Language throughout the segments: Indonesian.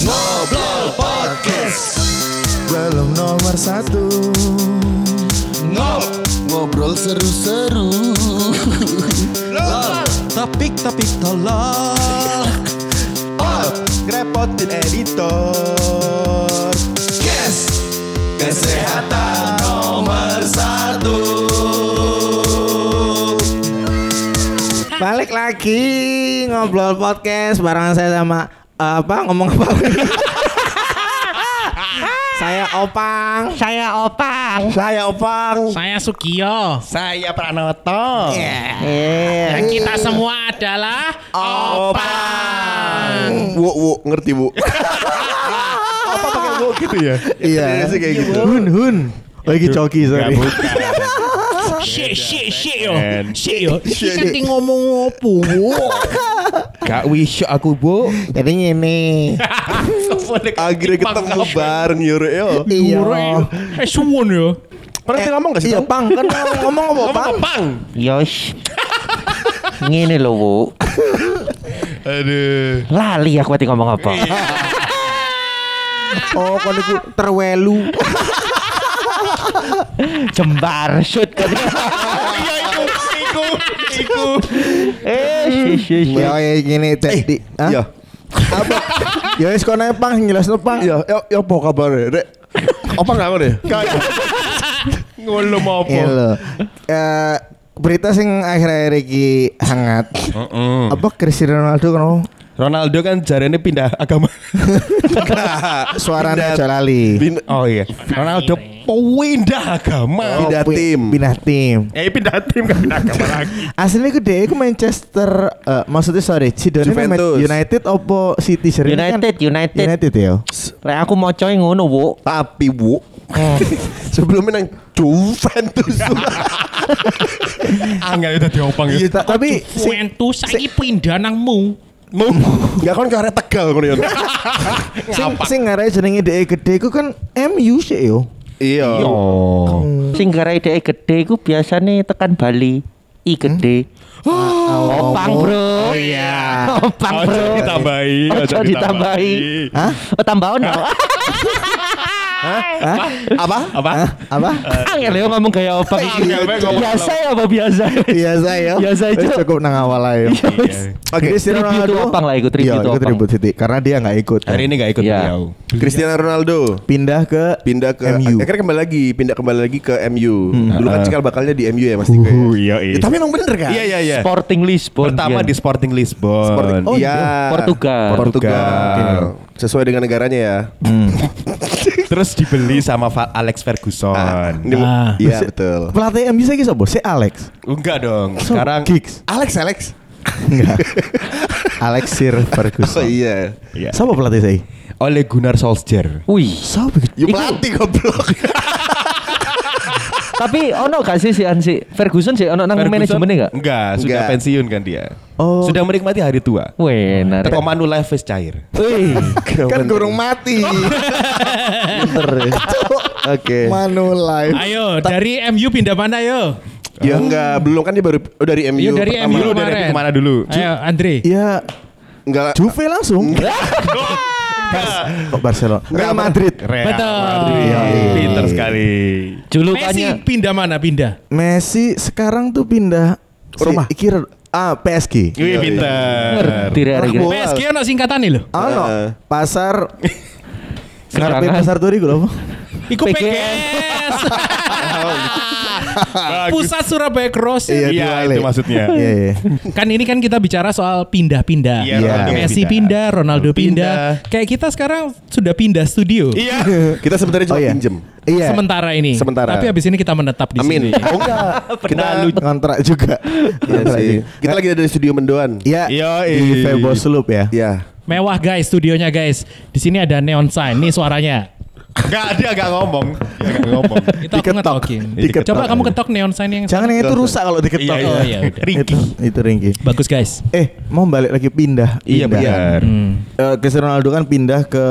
Ngobrol Podcast Belum nomor satu Ngob Ngobrol. Seru-seru Topik-topik tolol oh, Ngerepotin editor Balik lagi Ngobrol podcast Barengan saya sama Apa ngomong apa Saya Opang Saya Opang. Saya Opang Saya Sugio. Saya Pranoto. Eh, Dan kita semua adalah Opang. Bu, bu, ngerti bu. Apa pakai bu gitu ya? Iya sih kayak gitu. Hun hun Oh ini coki sorry Shit, shit, shit yo. Shit yo. Shit. kan ting ngomong opo? Gak wish aku bu. Jadi ini Akhirnya ketemu bareng yure yo. Iya Eh suwon yo. Pernah ngomong gak sih? Iya Bang? Pang kan ngomong apa Pang Pang. Yos. Ngene lho, Bu. Aduh. Lali aku tadi ngomong apa. Oh kon iku terwelu Jembar shoot kan. Iya iku, iku, iku. Eh, shit, shit, shit. Ya ya gini tadi Hah? Iya. Apa? Ya wis kono Pang jelas Pang Iya, ya ya apa kabar Rek? Apa enggak ngono ya? Ngono mau Iya apa? lho. Eh, berita sing akhir-akhir iki hangat. Apa Cristiano Ronaldo kan Ronaldo kan jarene pindah agama. suaranya Pindah- aja lali. Pin- oh iya. Ronaldo pindah agama. Pindah pi- tim. Pindah tim. Eh pindah tim kan pindah agama lagi. Aslinya ku deh, aku Manchester, eh, maksudnya sorry, Cidone Juventus. United opo City Sering kan United, United. United ya. Lek aku mau coy ngono, Bu. Tapi bu, sebelumnya nang Juventus. Angel itu diopang Iya, ta- tapi si, Juventus saiki pindah nang mu. Mau nggak kan ke arah Tegal ngono ya. sing sing ngarai jenenge dhek gede ku kan MU sih yo. Iya. Sing garai dhek gede iku biasane tekan Bali. I gede. Opang, Bro. Oh iya. Opang, Ojo Bro. ditambahi, Ojo ditambahi. Hah? Oh, tambah Hah? Apa? Apa? Apa? Angel ya ngomong kayak ngomong. Biasa ya apa biasa? Biasa ya. Biasa aja. Cukup nang awal aja. Oke. Cristiano Ronaldo Opang lah, ikut tribute Iya, ikut tribute City karena dia nggak ikut. Hari ini nggak ikut Iya. beliau. Cristiano Ronaldo pindah ke pindah ke MU. akhirnya kembali lagi pindah kembali lagi ke MU. Dulu kan cikal bakalnya di MU ya Mas Tiko. Uh, iya, iya. tapi emang bener kan? Iya iya iya. Sporting Lisbon. Pertama dia. di Sporting Lisbon. Sporting- oh, iya. Portugal. Portugal. Sesuai dengan negaranya ya. Terus dibeli sama Alex Ferguson. Ini- Ah. Iya betul. pelatih MU saya sapa? Si Alex. Enggak dong. Sekarang Giggs. Alex Alex. Enggak. Alex Sir Oh Ferguson. iya. Iya. Siapa pelatih saya? Oleh Gunnar Solskjaer. Wih. Siapa? Ya pelatih goblok. Tapi ono gak sih si Ansi Ferguson sih ono nang manajemennya gak? Enggak, sudah Enggak. pensiun kan dia. Oh. Sudah menikmati hari tua. Weh, narik. Teko Manulife wis cair. Wih. kan gurung mati. Pinter ya. Oke. Manulife. Ayo dari MU pindah mana yo? Ya enggak, belum kan dia baru oh, dari MU. Iya dari pertama. MU Dulu dari kemarin. MU ke mana dulu? Ayo Andre. Ya Enggak. Juve langsung. Kok Barcelona? Real Madrid. Real Betul. Madrid. Iya, iya. Pinter sekali. Messi Julukannya pindah mana pindah? Messi sekarang tuh pindah Rumah. Si, kira ah PSG. Wih, pinter. Anak rek. bola. PSG ono singkatan nih loh. Ano? Eh. Pasar. Ngarepe pasar turi gue apa? Iku PGS. Pusat Surabaya Cross. Iya, diwale. itu maksudnya. Iya, iya. Kan ini kan kita bicara soal pindah-pindah. Iya, Ronaldo Messi pindah. pindah, Ronaldo pindah. Pindah. Kayak kita sekarang sudah pindah studio. Iya. Kita sebenarnya cuma Oh, iya. pinjem. Iya. Sementara ini. Sementara. Tapi habis ini kita menetap di Amin. sini. Oh enggak. Kita kontrak juga. Iya sih. Kita lagi ada di studio Mendoan. Iya. Iya, Di iya. Febo Sloop ya. Iya. Mewah guys studionya guys. Di sini ada neon sign. Nih suaranya. Enggak, dia enggak ngomong. Dia enggak ngomong. Itu aku ngetokin. Diketok. Coba kamu ketok neon sign yang Jangan yang itu rusak kalau diketok. Iya, iya, iya, udah. Itu itu ringki. bagus guys. Eh, mau balik lagi pindah. Iya Pindah. benar. Hmm. Eh, Cristiano Ronaldo kan pindah ke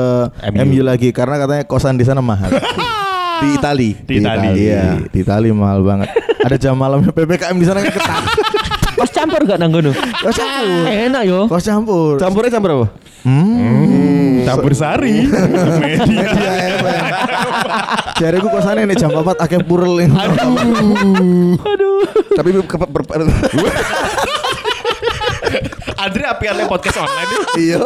MU. MU, lagi karena katanya kosan di sana mahal. Di Itali. Di Italia. Iya, di Italia mahal banget. Ada jam malamnya PPKM di sana kan ketat. Kos campur gak nang ngono? Kos campur. Enak yo. Kos campur. Campurnya campur apa? Campur sari. Media. Jare ku kosane nek jam 4 akeh purel. Aduh. Tapi ber, ber- Andre apiannya podcast online itu. iya.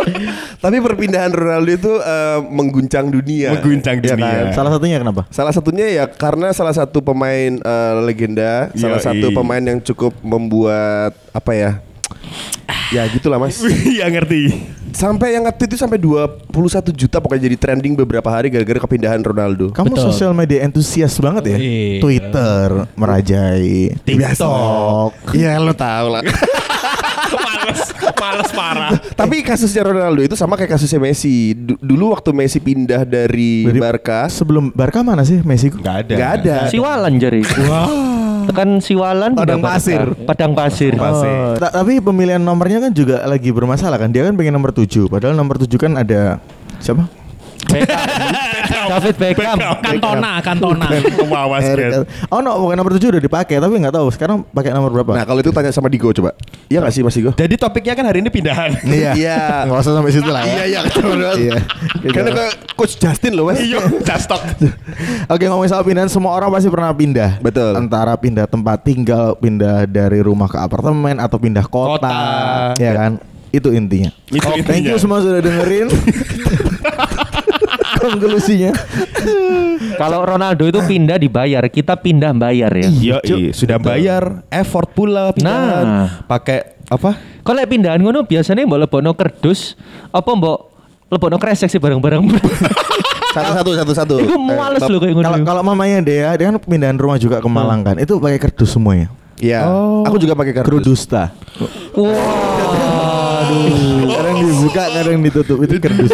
Tapi perpindahan Ronaldo itu eh, mengguncang dunia. Mengguncang Iya dunia. kan? Salah satunya kenapa? Salah satunya ya karena salah satu pemain eh, legenda, salah Yoi. satu pemain yang cukup membuat apa ya? Ya gitulah mas. Iya ngerti. Sampai yang nge-tweet itu sampai 21 juta pokoknya jadi trending beberapa hari gara-gara kepindahan Ronaldo. Kamu Betul. sosial media entusias banget ya? Iya. Twitter merajai, TikTok. Iya lo tau lah. males, males parah. Tapi kasusnya Ronaldo itu sama kayak kasusnya Messi. Du- dulu waktu Messi pindah dari, Dari- Barca, Sebelum Barca mana sih Messi? Gak ada. nggak ada. Siwalan jari. Tekan Siwalan Padang pasir. Padang pasir. Pasir. Oh, ta- tapi pemilihan nomornya kan juga lagi bermasalah kan. Dia kan pengen nomor 7 Padahal nomor 7 kan ada siapa? David Beckham. Kantona, Kantona. Wawas Eric- Oh no, bukan nomor 7 udah dipakai tapi nggak tahu sekarang pakai nomor berapa. Nah kalau itu tanya sama Digo coba. Iya gak sih Mas Digo? Jadi topiknya kan hari ini pindahan. iya. Iya. Nggak usah sampai situ lah ya. Iya iya. Iya. Karena ke Coach Justin loh Mas. Iya, just talk. Oke ngomongin soal pindahan semua orang pasti pernah pindah. Betul. Antara pindah tempat tinggal, pindah dari rumah ke apartemen atau pindah kota, Kota. ya kan? Itu intinya. Itu Oke, Thank intinya. you semua sudah dengerin. Konklusinya. Kalau Ronaldo itu pindah dibayar, kita pindah bayar ya. Iya, iya, sudah bayar, effort pula pindahan. Nah. Pakai apa? Kalau lek pindahan ngono biasanya mbok lebokno kerdus apa mbok lebokno kresek sih barang-barang. Satu satu satu satu. Iku males loh kayak ngono. Kalau kalau mamanya Dea, dia kan pindahan rumah juga ke Malang kan. Itu pakai kerdus semuanya. Iya. Aku juga pakai kardus. Kerudusta. Kadang dibuka, kadang ditutup. Itu kerdus.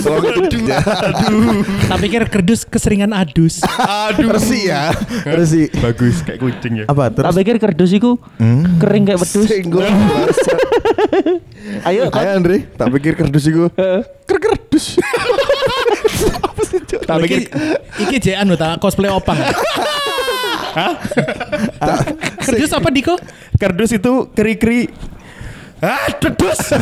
Tak pikir kerdus keseringan adus. Aduh. Resi ya. Resi. Bagus kayak kucing ya. Apa Tak terus? pikir kerdus iku kering kayak wedus. Bangsat. Ayo Ayo Andre. Tak pikir kardus itu. Ker kardus. Tak pikir iki jek anu ta cosplay opang. Hah? Kerdus apa Diko? Kerdus itu keri-keri Ah, kerdus.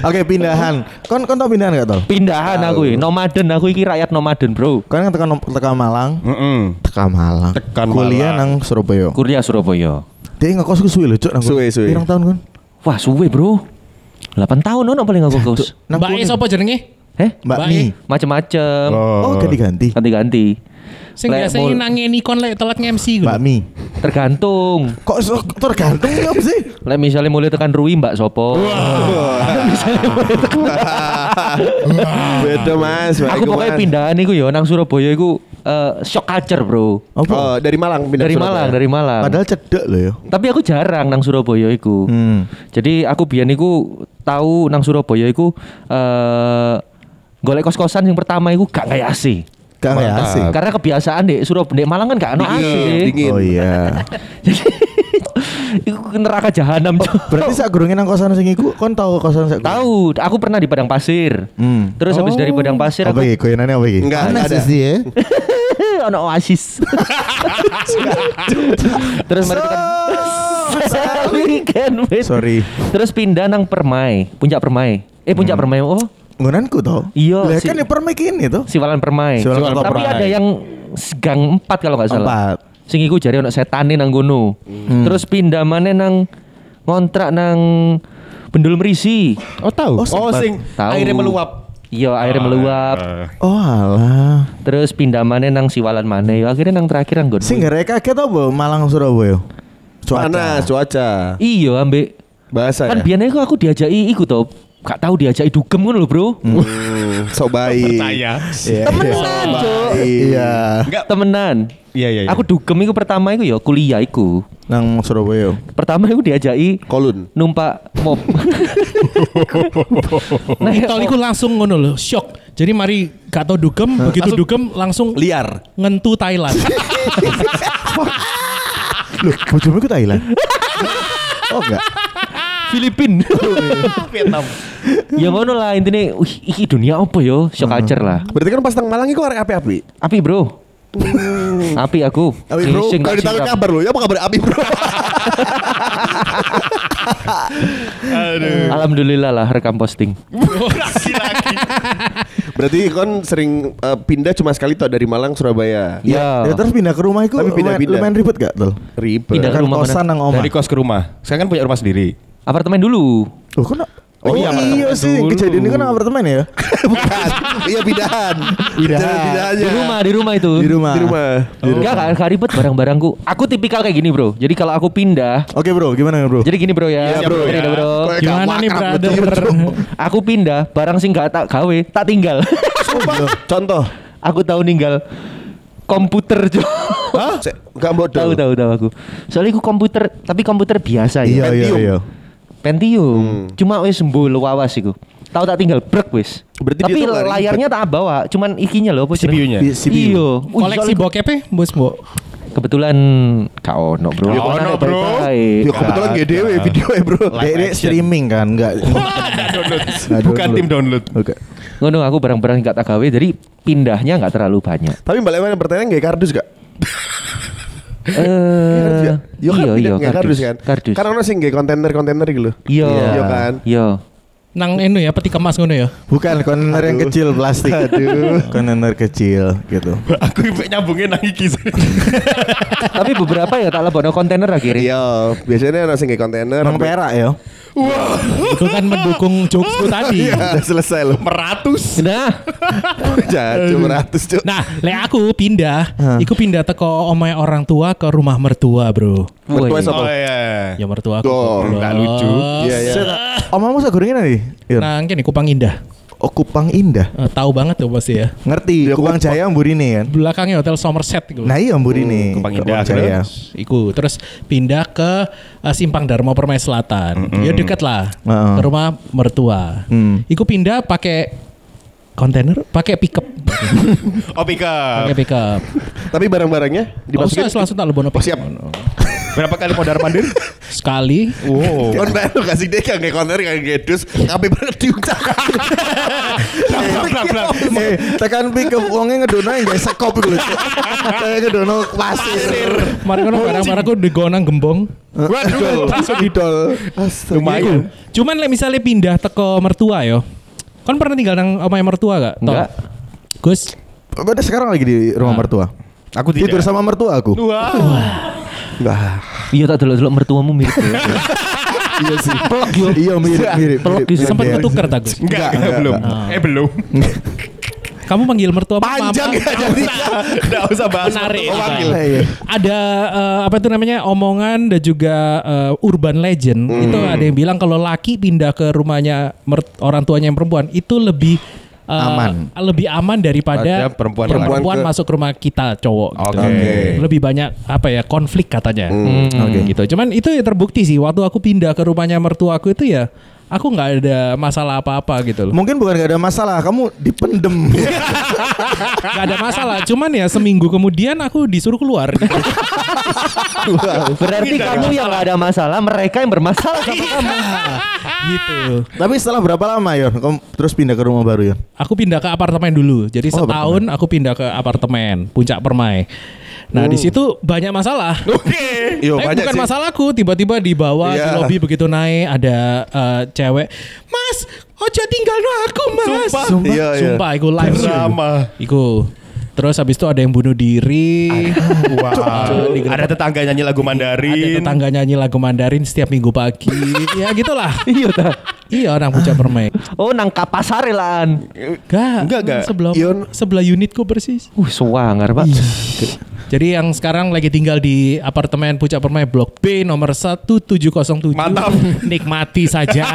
Oke pindahan. Kon kon tau pindahan gak tol? pindahan aku iki, nomaden aku iki rakyat nomaden, Bro. Kan tekan tekan Malang, Heeh. tekan Malang. Tekan Kuliah Malang. nang Surabaya. Kuliah Surabaya. Dia ngekos ku suwe lho, Cuk. Suwe, suwe. Pirang tahun kon? Wah, suwe, Bro. 8 tahun ono paling aku kos. Nang Mbak E sapa jenenge? Eh, Mbak Mi. E. macem-macem. Oh, ganti-ganti. Ganti-ganti. Sing biasa mul- nangeni kon lek telat nge-MC Mbak Mi. Tergantung. Kok so- tergantung ya sih? Lek misalnya mulai tekan Rui Mbak Sopo. Beda Mas. Mbak Aku Eko, pokoknya Mas. pindahan iku yo nang Surabaya iku eh, shock culture, Bro. Apa? Oh, dari Malang pindah Dari Surabaya. Malang, dari Malang. Padahal cedek loh ya. Tapi aku jarang nang Surabaya iku. Hmm. Jadi aku biyen iku tahu nang Surabaya iku eh golek kos-kosan yang pertama iku gak kayak AC. Gak kayak asing. Karena kebiasaan di Surabaya di Malang kan gak ono AC. Dingin. Oh iya. Jadi iku neraka jahanam. Cok. Berarti saat gurungin nang kosan sing iku kon tahu kosan sak Tahu, aku pernah di Padang Pasir. Hmm. Terus habis dari Padang Pasir Apa aku iki? Koyanane apa iki? Enggak, ada. sih ya. ono oasis. Terus mari wait. Sorry. Terus pindah nang Permai, Puncak Permai. Eh Puncak Permai. Oh, Ngunanku toh. Iya, Lah si- kan ya permek ini toh. Siwalan Permai. Siwalan Kota Tapi Permai. ada yang gang 4 kalau nggak salah. Empat. Sing iku jare ono setane nang kono. Terus pindah maneh nang ngontrak nang Bendul Merisi. Oh tahu. Oh, Oh, sing Tahu. airnya meluap. Iya, airnya meluap. Oh alah. Terus pindah maneh nang Siwalan maneh. Akhirnya nang terakhir nang Gon. Sing gak kaget apa Malang Surabaya? Panas cuaca. Iya, ambek Bahasa kan ya. biasanya aku aku diajaki iku to. Gak tahu diajaki dugem ngono lho, Bro. Hmm, sok baik. Percaya. Iya. Temenan, Cuk. Iya. Enggak. Temenan. Iya iya. iya. Aku dugem iku pertama iku ya kuliah iku. Nang Surabaya. Pertama iku diajaki Kolun. numpak mob. nah, Tol iku langsung ngono lho, shock. Jadi mari gak tau dugem, begitu dugem langsung Liar. ngentu Thailand. Loh, bojomu ke Thailand? oh enggak. Filipin. Vietnam. ya ngono lah intine wih iki dunia apa yo shock culture lah. Berarti kan pas nang Malang iku arek api-api. Api bro. Api aku. Abi bro, kalau ditanya kabar lo, ya apa kabar Abi bro? Alhamdulillah lah rekam posting. Berarti kon sering eh, pindah cuma sekali toh dari Malang Surabaya. Ya. Ya terus pindah ke rumah itu Tapi lumayan, pindah-pindah. lumayan ribet gak tuh? Ribet. Pindah. Kan rumah mana? kosan nang omah. Dari kos ke rumah. Saya kan punya rumah sendiri. Apartemen dulu. Oh, kok Oh, Oh, iya, iya, apartemen sih, dulu. kejadian ini kan apartemen ya? Bukan. Iya pindahan. Pindahan. Di rumah, di rumah itu. Di rumah. Di rumah. Enggak, gak, gak ribet barang-barangku. Aku tipikal kayak gini bro. Jadi kalau aku pindah, Oke bro, gimana bro? jadi gini bro ya. Iya, bro, ya. bro. Kayak Gimana nih brother? bro. Aku pindah, barang sing gak tak gawe, tak tinggal. Sumpah. Contoh. aku tahu ninggal komputer jo. Hah? Gak bodoh. tahu tahu tahu aku. Soalnya aku komputer, tapi komputer biasa Iya, ya. iya, Pentium. iya. Pentium. Cuma wis sembuh lawas iku. Tahu tak tinggal brek wis. Berarti dia tapi nggak layarnya tak bawa, cuman ikinya loh apa CPU-nya? CPU. Iya. Wih, Koleksi soalnya- bokep bos mbok. Kebetulan kak ono bro. Ya, Ono bro. Ya kebetulan GDW video ya bro. Action. streaming kan, enggak. download. Nggak Bukan tim download. Oke. Ngono aku barang-barang gak tak gawe, jadi pindahnya nggak terlalu banyak. Tapi Mbak Leman yang pertanyaan gak kardus gak? Eh, Yo kan iya pindah iya nggak kardus kan? Kardus. Karena ono sing kontainer-kontainer gitu loh. Iya. Iya kan? Iya. Nang enu ya peti kemas ngono ya. Bukan kontainer yang kecil plastik. Aduh. kontainer kecil gitu. Aku nyambungin nang iki. Tapi beberapa ya tak lebono kontainer akhirnya. Iya, biasanya ono sing kontainer. Nang perak ya. Itu kan mendukung jokesku tadi. Udah selesai loh. Meratus. Nah, Jahat cuma ratus cuk. Nah, lek aku pindah, iku pindah teko omahe orang tua ke rumah mertua, Bro. Mertua woi. siapa? iya. Ya mertua aku. Oh, lucu. Iya, iya. Omamu sagurengin nih? Iya. Nah, ini Kupang Indah. Oh Kupang Indah. Eh, tahu banget tuh pasti ya. Ngerti, Ya, Kupang Kupang. Jaya Mburine kan. Belakangnya Hotel Somerset gitu. Nah iya Mburine. Kupang Kupang Indah Jaya. terus iku terus pindah ke eh, Simpang Darmo Permai Selatan. Ya deket lah Heeh. ke rumah mertua. Hmm. Iku pindah pakai kontainer, pakai pickup, Oh pika. pakai pickup. Tapi barang-barangnya usah dimasukin. langsung tak lebono Oh, siap. Berapa kali modar mandir? Sekali. Wow. Kon bayar lu kasih dia kayak kontainer kayak gedus, kabeh banget diucap. Eh, tekan pick up wonge ngedono yang gak sekop iku lho. Kayak ngedono pasir. Kemarin kan barang-barangku digonang gembong. Waduh, langsung idol. Lumayan. Cuman lek misalnya pindah teko mertua yo. Kan pernah tinggal nang omahe mertua gak? Enggak. Gus, Pada sekarang lagi di rumah mertua. Aku. Tidur sama mertua aku. Enggak. Iya tak delok-delok mertuamu mirip. ya. Iya sih. Iya mirip mirip. Pelok mirip, di sempat mirip. ketukar tak Gus? Enggak, Enggak, belum. Eh belum. Kamu panggil mertua Panjang ya jadi. Enggak usah bahas. Menarik. Oh. Iya, iya. ada eh, apa itu namanya omongan dan juga eh, urban legend itu ada yang bilang kalau laki pindah ke rumahnya mert- orang tuanya yang perempuan itu lebih eh, Aman. lebih aman daripada Pada perempuan perempuan laki. masuk ke rumah kita cowok gitu. Oke. lebih banyak apa ya konflik katanya Hmm. Oke. gitu cuman itu ya terbukti sih waktu aku pindah ke rumahnya mertua aku itu ya aku nggak ada masalah apa-apa gitu loh Mungkin bukan gak ada masalah, kamu dipendem. nggak ada masalah cuman ya seminggu kemudian aku disuruh keluar gitu. Berarti kamu yang gak ada masalah, mereka yang bermasalah sama kamu. gitu Tapi setelah berapa lama Yon? Kamu terus pindah ke rumah baru ya? Aku pindah ke apartemen dulu. Jadi Oh, setahun aku pindah ke apartemen Puncak Permai. Nah, di situ banyak masalah. Oke. Yo Tapi banyak bukan sih. masalahku, tiba-tiba di bawah di Iya. lobi begitu naik ada eh, cewek, "Mas, ojo tinggal no aku, Mas." Sumpah. Sumpah, Iya, iya. Sumpah, iku live Drama. Iku. Terus habis itu ada yang bunuh diri. Wow. Di- Ada tetangga nyanyi lagu Ada Mandarin. tetangga nyanyi lagu Mandarin setiap minggu pagi. ya gitulah. Iya ta. Iya orang Puncak Permai. Oh nang kapasare lan. Gak, Enggak, enggak. Sebelah Ion. sebelah unitku persis. Uh suwangar pak. Jadi yang sekarang lagi tinggal di apartemen Puncak Permai Blok B nomor 1707. Mantap. Nikmati saja.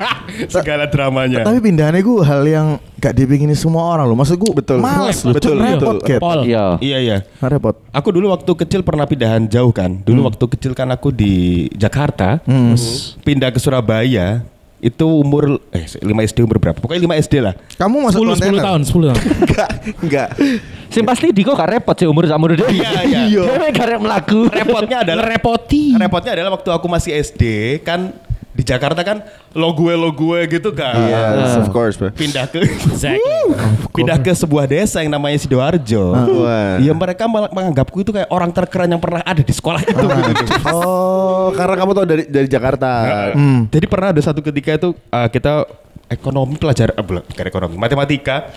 Segala dramanya. Tapi pindahannya gue hal yang gak dipingin semua orang loh. Maksud gue Betul. males loh. Betul, Cuk, betul. repot. Iya. Iya iya. Repot. Aku dulu waktu kecil pernah pindahan jauh kan. Dulu waktu kecil kan aku di Jakarta, terus pindah ke Surabaya. Itu umur eh 5 SD umur berapa? Pokoknya 5 SD lah. Kamu 10 masuk 10 kontainer? tahun, 10 tahun. Enggak, enggak. Sing pasti Diko gak repot sih umur sama dia. Iya, iya. Dia gak melaku. Repotnya adalah Repoti. repotnya adalah waktu aku masih SD kan Jakarta kan lo gue lo gue gitu kan. Yes, of course, bro. Pindah ke Exactly. pindah ke sebuah desa yang namanya Sidoarjo. Wah. Ya mereka malah menganggapku itu kayak orang terkeren yang pernah ada di sekolah itu. gitu. Oh, karena kamu tahu dari dari Jakarta. Jadi pernah ada satu ketika itu uh, kita ekonomi pelajar eh, bukan ekonomi, matematika.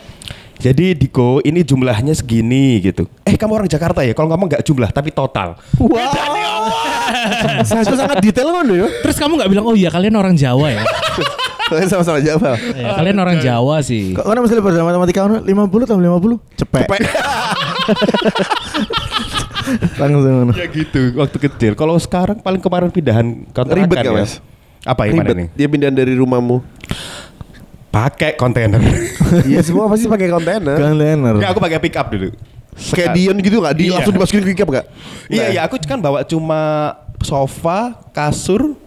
Jadi Diko ini jumlahnya segini gitu. Eh kamu orang Jakarta ya? Kalau ngomong nggak jumlah tapi total. Saya tuh sangat detail kan ya. Terus kamu nggak bilang oh iya kalian orang Jawa ya? Kalian sama-sama Jawa. Ya, kalian orang Jawa sih. Kok kan mesti pada matematika ono 50 tambah 50 cepet. Langsung ngono. Ya gitu waktu kecil. Kalau sekarang paling kemarin pindahan kontrakan Ribet ya. Mas? Apa yang mana Ribet. nih? Dia pindahan dari rumahmu. Pakai kontainer. Iya semua pasti pakai kontainer. Kontainer. Enggak, aku pakai pick up dulu. Kayak Dion gitu nggak? Di Iya. langsung dimasukin ke gak? Iya, iya, aku kan bawa cuma sofa, kasur,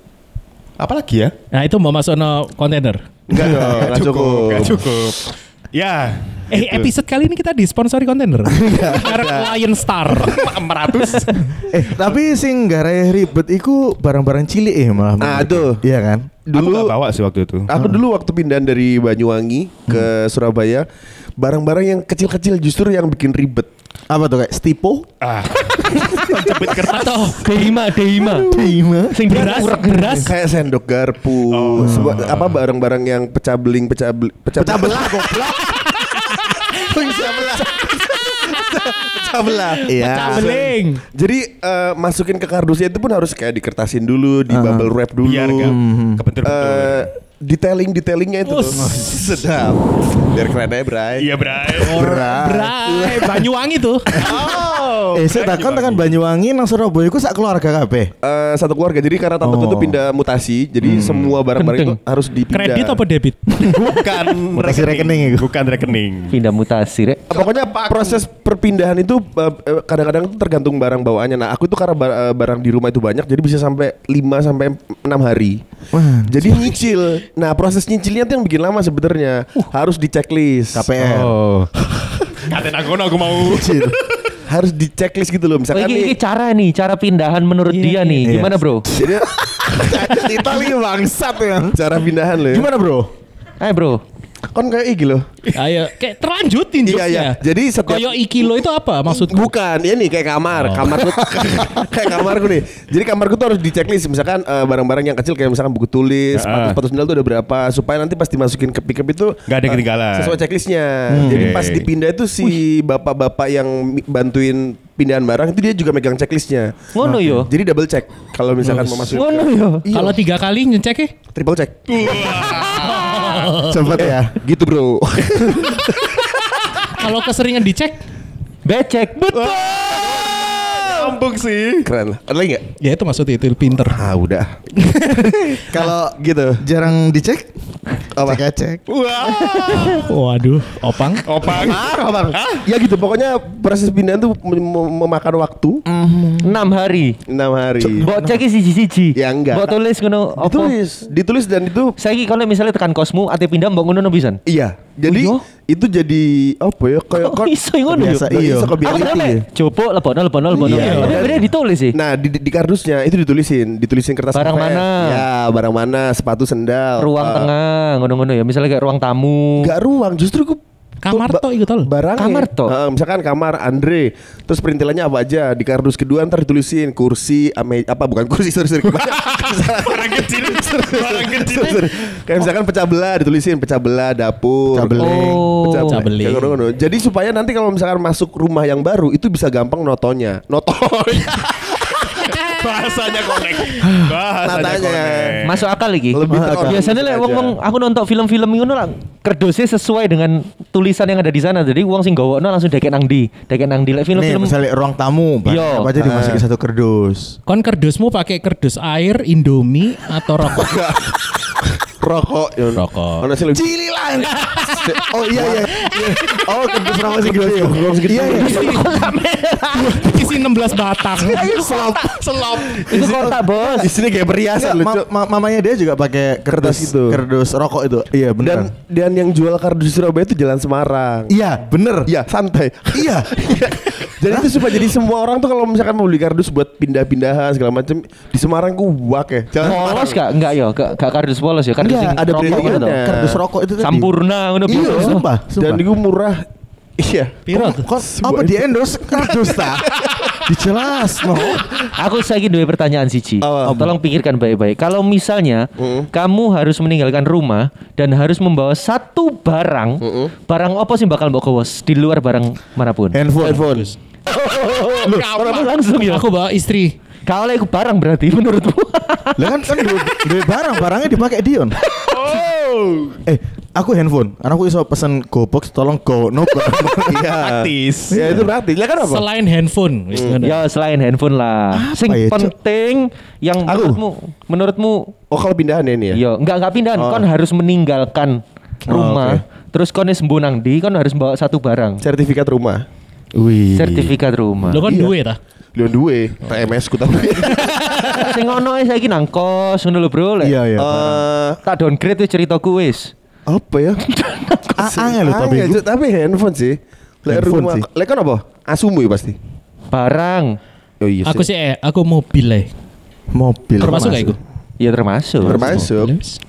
apa lagi ya? Nah itu mau masuk no kontainer. Enggak dong, nggak cukup. Nggak cukup. Ya. Eh gitu. episode kali ini kita disponsori kontainer. Merek Lion Star. 400. Eh, tapi sing garai ribet iku barang-barang cilik eh malah. Nah, tuh. Iya kan? Dulu gak bawa sih waktu itu. Aku dulu waktu pindahan dari Banyuwangi ke Surabaya, barang-barang yang kecil-kecil justru yang bikin ribet. Apa tuh kayak stipo? Ah. Jepit kertas. Atau Deima, Deima. Terima. Sing beras, beras. Kayak sendok garpu, sebuah- apa barang-barang yang pecah beling, pecah beling, pecah, Pecah belah goblok. pecah belah. pecah belah. Iya. Cabeling. Jadi eh, masukin ke kardusnya itu pun harus kayak dikertasin dulu, di bubble wrap dulu. Biar gak kebentur Eh, detailing detailingnya itu tuh. sedap. Biar keren aja, Bray. Iya, Bray. Bray, Banyuwangi tuh. Eh, saya takon tekan Banyuwangi nang Surabaya iku sak keluarga kabeh. Eh, satu keluarga. Jadi karena tante Oh. itu pindah mutasi, jadi semua barang-barang itu harus dipindah. Kredit apa debit? Bukan Mutasi rekening itu. Bukan rekening. Pindah mutasi, Rek. Eh, Pokoknya proses perpindahan itu eh, eh, kadang-kadang itu tergantung barang bawaannya. Nah, aku itu karena bar- barang di rumah itu banyak, jadi bisa sampai 5 sampai 6 hari. Wah, Jadi nyicil. Nah, proses nyicilnya tuh yang bikin lama sebenarnya. Harus di checklist. KPR. Oh. Katen aku aku mau. Harus di checklist gitu loh. Oh, Misalkan ini, ini nih, cara nih, cara pindahan menurut dia nih. iya. Gimana, Bro? jadi Itali bangsat ya. cara pindahan loh ya. Gimana, Bro? Ayo, Bro. Kan kayak iki loh. Ayo, kayak terlanjutin Iya, iya. Jadi setiap- Koyo ikilo itu apa maksudku? Bukan, ya nih kayak kamar, kamarku kayak kamarku nih. Jadi kamarku tuh harus di checklist misalkan eh, barang-barang yang kecil kayak misalkan buku tulis, sepatu, Ah. sepatu sendal tuh ada berapa supaya nanti pas dimasukin ke pickup itu Nggak ada eh, ketinggalan. Sesuai checklistnya. Jadi Oke. pas dipindah itu si bapak-bapak yang bantuin pindahan barang itu dia juga megang checklistnya. Ngono yo. Jadi double check kalau misalkan mau masukin Ngono yo. Iya, Kalau tiga kali ngecek ya? triple check. Cepet ya. Gitu bro. Kalau keseringan dicek, Becek. Betul. Sambung sih. Keren. Ada lagi nggak? ya itu maksudnya itu pinter. Ah udah. Kalau gitu. jarang dicek, Apa? cek cek. Wah. Waduh, opang. Opang. Ah, bang. Ya gitu. Pokoknya proses pindahan tuh mem- mem- memakan waktu Enam hari. enam hari. Mbok cek siji-siji. Ya, enggak. Mbok tulis ngono? Ditulis, ditulis dan itu Saiki kalau misalnya tekan kosmu ate pindah mbok ngono pisan. iya. Jadi Oh, itu jadi apa ya? Kayak Oh, iso ngono yo. Biasa, Iya, iya. iso ke Aku reality kenapa? ya. Coba lebono lebono lebono. Iya. Tapi bener ditulis sih. Nah di, di kardusnya itu ditulisin, ditulisin kertas Barang mana? Ya, barang mana? Sepatu, sendal. Ruang Eh, tengah ngono-ngono ya. Misalnya kayak ruang tamu. Enggak ruang, justru aku Kamar toh itu tol. Barang Kamar toh? misalkan kamar Andre, terus perintilannya apa aja di kardus kedua ntar ditulisin kursi, ame, apa bukan kursi sorry sorry. Barang kecil. Barang kecil. Kayak misalkan pecah belah ditulisin pecah belah dapur. Pecah beling. Oh. Pecah Pecah beling. Jadi supaya nanti kalau misalkan masuk rumah yang baru itu bisa gampang notonya. Notonya. Bahasanya korek. Bahasanya Natanya. korek. Masuk akal lagi. Lebih terorganisir Biasanya lek aja. wong-wong aku nonton film-film ngono lah kerdusnya sesuai dengan tulisan yang ada di sana. Jadi wong sing gawokno langsung dekek nang di, dekek nang di lek Nih, film-film. misalnya ruang tamu, Yo. apa aja dimasukin satu kerdus. Kon kerdusmu pakai kerdus air, Indomie atau rokok? rokok. ya. Rokok. Ono sing lebih- Cililan. oh iya iya. Iya. Oh kerdus rokok sih gede. Iya iya. Isi 16 batang. Selop. Selop. Itu kotak bos. Di sini kayak perhiasan lucu. ma- ma- mamanya dia juga pakai kerdus Kertas itu. Kerdus rokok itu. Iya Dan benar. dan yang jual kardus di Surabaya itu Jalan Semarang. Iya, bener. Iya, santai. Iya. Jadi itu supaya jadi semua orang tuh kalau misalkan mau beli kardus buat pindah-pindahan segala macam di Semarang ku wak ya. Jalan Polos gak? Enggak ya, gak, gak kardus polos ya. Kardus Sing ada toh. Kerdus rokok itu tadi. Sampurna ngono Iya, sumpah, Dan itu murah. Iya. Piro tuh? Kok apa di endorse kardus ta? Dijelas no. Aku lagi dua pertanyaan siji. Apa? Tolong pikirkan baik-baik. Kalau misalnya kamu harus meninggalkan rumah dan harus membawa satu barang, barang apa sih bakal mbok gawa di luar barang mana pun? Handphone. Handphone. Loh, langsung ya? Aku bawa istri. Kalau itu barang berarti menurutmu? Lah kan kan duwe barang, barangnya dipakai Dion. Oh. Eh, aku handphone. Karena aku iso pesen GoBox tolong go no Iya. Praktis. Ya itu praktis. Lah kan apa? Selain handphone. ngono. ya selain handphone lah. Sing ya, Cok? penting yang Aku? menurutmu menurutmu Oh kalau pindahan ya ini ya? Yo, enggak enggak pindahan. Oh. Kon harus meninggalkan rumah. Terus kon wis mbuh nang ndi, kon harus bawa satu barang. Sertifikat rumah. Wih. Sertifikat rumah. Lo kan Iya. duwe ta? Leon duwe, TMS ku tapi. Sing ono e saiki nang kos ngono lho, Bro. Lek. Iya iya. Eh, Tak downgrade wis ceritaku wis. apa ya? A- Angel lho tapi tapi handphone sih. Lek Handphone rumah, lek kan apa? Asumu ya pasti. Barang. Oh iya Aku sih eh, aku mobil eh. mobil. Termasuk gak iku? Ya termasuk. termasuk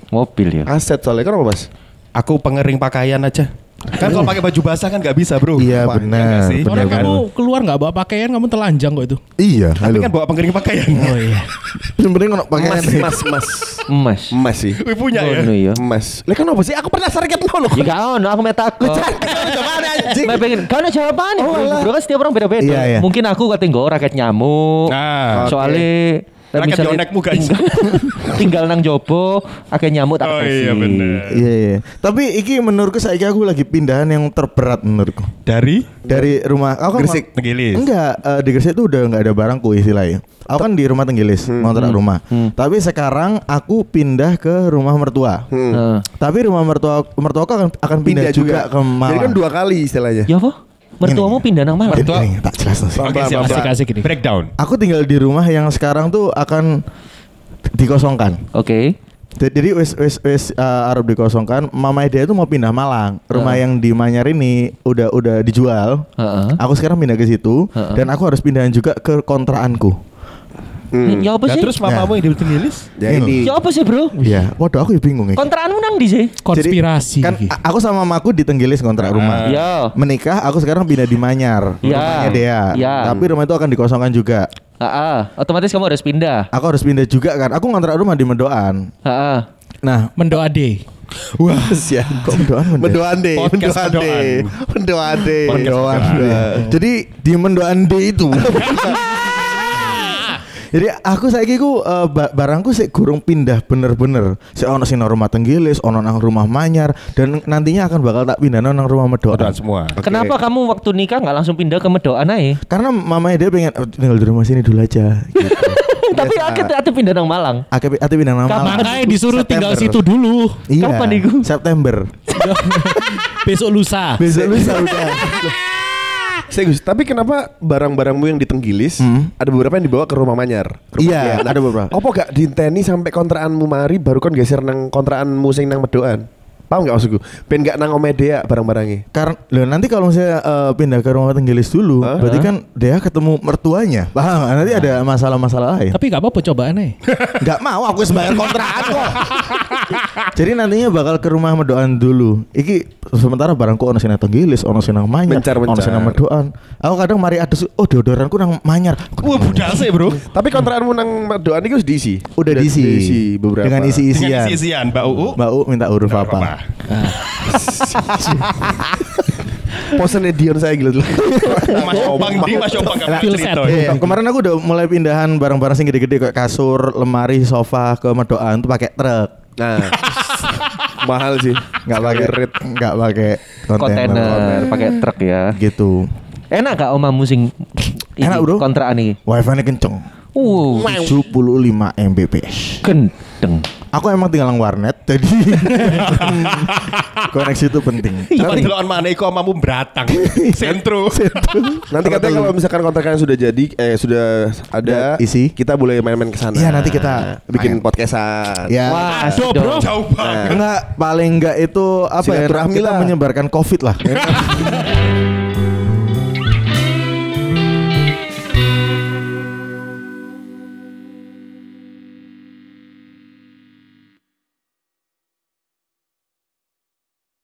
Mobil ya. aset soalnya kan apa mas? Aku pengering pakaian aja. Kan kalau pakai baju basah kan nggak bisa bro. Iya Wah, benar. Orang benar. kamu keluar nggak bawa pakaian, kamu telanjang kok itu. Iya, Tapi halo. kan bawa pengering pakaian. Oh iya. Sebenarnya ngono pakai Mas, mas, mas, Emas. mas sih. Wih punya ya. Ngono ya. Mas, lek kan apa sih? Aku pernah sarket mau loh. Ya gak ono, aku takut. Gimana anjing? Mbak pengen, kau ada jawaban Oh, bro, kan setiap orang beda-beda. Iya, iya. Mungkin aku ketinggalan raket nyamuk. Nah, Soalnya Raket misalnya yonekmu, guys. tinggal, tinggal nang jopo, akeh nyamuk tak Oh kasih. iya benar. Iya iya. Tapi iki menurutku saya aku lagi pindahan yang terberat menurutku. Dari Dari rumah aku kan Gresik, Tenggilis. Enggak, eh, di Gresik itu udah nggak ada barangku istilahnya. Aku kan di rumah Tenggilis, ngontrak rumah. Tapi sekarang aku pindah ke rumah mertua. Heeh. Tapi rumah mertua mertuaku akan akan pindah, juga, ke Malang. Jadi kan dua kali istilahnya. Ya apa? Mertuamu pindah nang Malang. Ini, ini, tak jelas sih. Oke, Asik asik ini. Breakdown. Aku tinggal di rumah yang sekarang tuh akan dikosongkan. Oke. Jadi wis wis wis uh, Arab dikosongkan. Mama dia itu mau pindah Malang. Rumah Heeh. yang di Manyar ini udah udah dijual. Heeh. Aku sekarang pindah ke situ Heeh. dan aku harus pindahan juga ke kontraanku. Ya apa Nah, sih? terus mamamu yang di Tenggilis? Ya ini. Ya apa sih, Bro? Iya, waduh aku ya bingung ya. Kontrakanmu nang di sih? Konspirasi. Jadi, kan aku sama mamaku di Tenggilis kontrak rumah. Ya. Menikah, aku sekarang pindah di Manyar. Ya. Rumahnya dia. Ya. Tapi rumah itu akan dikosongkan juga. Heeh. Otomatis kamu harus pindah. Aku harus pindah juga kan. Aku ngontrak rumah di Medoan. Heeh. Nah, Mendoa D. Wah, siap. kok? Mende? Mendoan deh, mendoan deh, mendoan deh. Mendoan. Mendoan. Jadi di Mendoan D itu. Jadi aku saiki ku eh, ba- barangku sih gurung pindah bener-bener. Si ono sing nang rumah Tenggilis, ono nang rumah Manyar dan nantinya akan bakal tak pindah nang rumah Medoan. Medoan semua. Kenapa kamu waktu nikah nggak langsung pindah ke Medoan aja? Karena mamanya dia pengen "Oh, tinggal di rumah sini dulu aja. Gitu. Tapi akhirnya ate pindah nang Malang. Ate pindah nang Malang. Makanya disuruh tinggal September. situ dulu. Iya. Kapan iku? September. Besok lusa. Besok lusa udah. Saya Gus, tapi kenapa barang-barangmu yang di Tenggilis Hmm. ada beberapa yang dibawa ke rumah Manyar? Rumah Iya, dia. ada beberapa. Apa gak dinteni sampai kontraanmu mari baru kon geser nang kontraanmu sing nang Medoan? Paham gak maksudku? Ben gak nang omedea barang-barangnya. Karena loh, nanti kalau misalnya eh, pindah ke rumah Tenggilis dulu, Hah? berarti kan dia ketemu mertuanya. Paham? Nanti ada masalah-masalah lain. Tapi gak apa-apa cobaan eh. Enggak mau aku sebayar kontrakan kok. Jadi nantinya bakal ke rumah Medoan dulu. Iki sementara barangku ono sing nang Tenggilis, ono sing nang Manyar, Mencar, ono sing nang mencar. Medoan. Aku kadang mari adus, oh deodoranku nang Manyar. Wah budal sih bro. Tapi kontraanmu nang Medoan itu sudah diisi. Udah diisi. diisi beberapa. Dengan Dengan isi-isian. isi-isian Mbak UU. Mbak U minta huruf Nggak apa? Posennya Dion saya gila dulu. Mas Opang di Mas Opang gak cerita. sad. Iya, kemarin aku udah mulai pindahan barang-barang sing gede-gede kayak kasur, lemari, sofa ke Medoan tuh pakai truk. Nah, mahal sih. Nggak pakai Rit. nggak pakai kontainer. Kontainer, pakai truk ya. Gitu. Enak gak omamu sing Enak, Bro. kontrakan ini? Wifi-nya kenceng. Uh, 75 Mbps. gendeng. Aku emang tinggal nang warnet, jadi koneksi itu penting. Tapi delokan mana iku omamu beratang. Sentro. Nanti katanya kalau misalkan kontrakan sudah jadi eh sudah ada isi. kita boleh main-main ke sana. Iya, nanti kita bikin podcastan. Ya. Wah, Aduh, bro. Jauh banget. Enggak, paling enggak itu apa ya? Kita lah. menyebarkan Covid lah.